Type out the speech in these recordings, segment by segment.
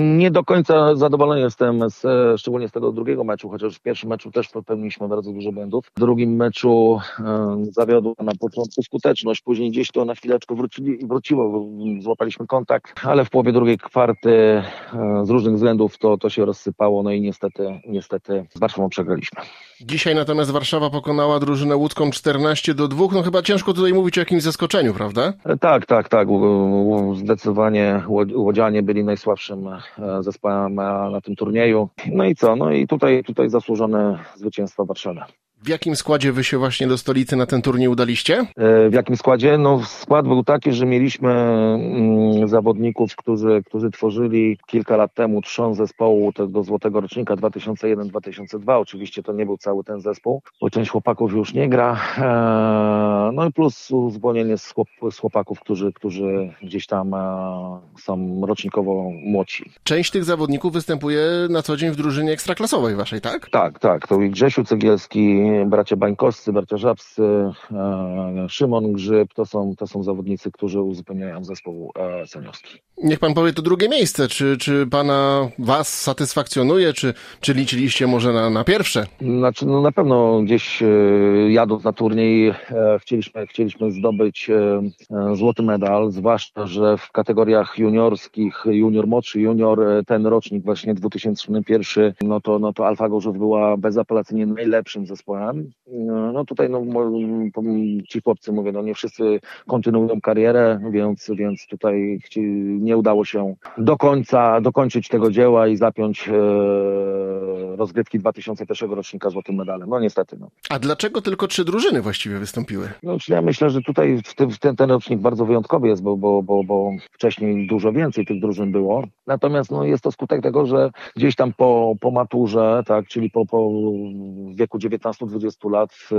Nie do końca zadowolony jestem, z, e, szczególnie z tego drugiego meczu, chociaż w pierwszym meczu też popełniliśmy bardzo dużo błędów. W drugim meczu e, zawiodła na początku skuteczność, później gdzieś to na chwileczkę wrócili, wróciło, złapaliśmy kontakt, ale w połowie drugiej kwarty e, z różnych względów to, to się rozsypało, no i niestety, niestety z Warszawą przegraliśmy. Dzisiaj natomiast Warszawa pokonała drużynę łódzką 14 do 2. No chyba ciężko tutaj mówić o jakimś zaskoczeniu, prawda? E, Tak, tak, tak. Zdecydowanie Łodzi- Łodzianie byli najsłabszym zespołem e, na tym turnieju. No i co? No i tutaj, tutaj zasłużone zwycięstwo Warszawy. W jakim składzie wy się właśnie do stolicy na ten turniej udaliście? E, W jakim składzie? No skład był taki, że mieliśmy mm, zawodników, którzy, którzy tworzyli kilka lat temu trzon zespołu tego złotego rocznika 2001-2002. Oczywiście to nie był cały ten zespół, bo część chłopaków już nie gra. E, No i plus uzupełnienie z, chłop, z chłopaków, którzy, którzy gdzieś tam e, są rocznikowo młodsi. Część tych zawodników występuje na co dzień w drużynie ekstraklasowej waszej, tak? Tak, tak. To i Grzesiu Cegielski, bracia Bańkowscy, bracia Żabscy, e, Szymon Grzyb, to są, to są zawodnicy, którzy uzupełniają zespół e, seniorski. Niech pan powie to drugie miejsce. Czy, czy pana was satysfakcjonuje, czy, czy liczyliście może na, na pierwsze? Znaczy, no na pewno gdzieś e, jadąc na turniej chcieliśmy, chcieliśmy zdobyć złoty medal, zwłaszcza, że w kategoriach juniorskich, junior młodszy, junior, ten rocznik właśnie 2001, no to, no to Alfa Gorzów była bezapelacyjnie najlepszym zespołem. No, no tutaj no, ci chłopcy, mówię, no nie wszyscy kontynuują karierę, więc, więc tutaj nie udało się do końca dokończyć tego dzieła i zapiąć e, rozgrywki 2001 rocznika złotym medalem. No niestety. No. A dlaczego tylko trzy drużyny właściwie wystąpiły? No, ja myślę, że tutaj w tym, w ten, ten rocznik bardzo wyjątkowy jest, bo, bo, bo, bo wcześniej dużo więcej tych drużyn było. Natomiast no, jest to skutek tego, że gdzieś tam po, po maturze, tak, czyli po, po wieku 19-20 lat y,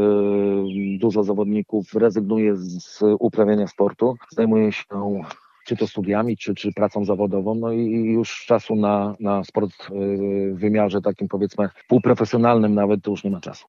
dużo zawodników rezygnuje z uprawiania sportu, zajmuje się czy to studiami, czy, czy pracą zawodową, no i już czasu na, na sport y, w wymiarze takim powiedzmy półprofesjonalnym nawet to już nie ma czasu.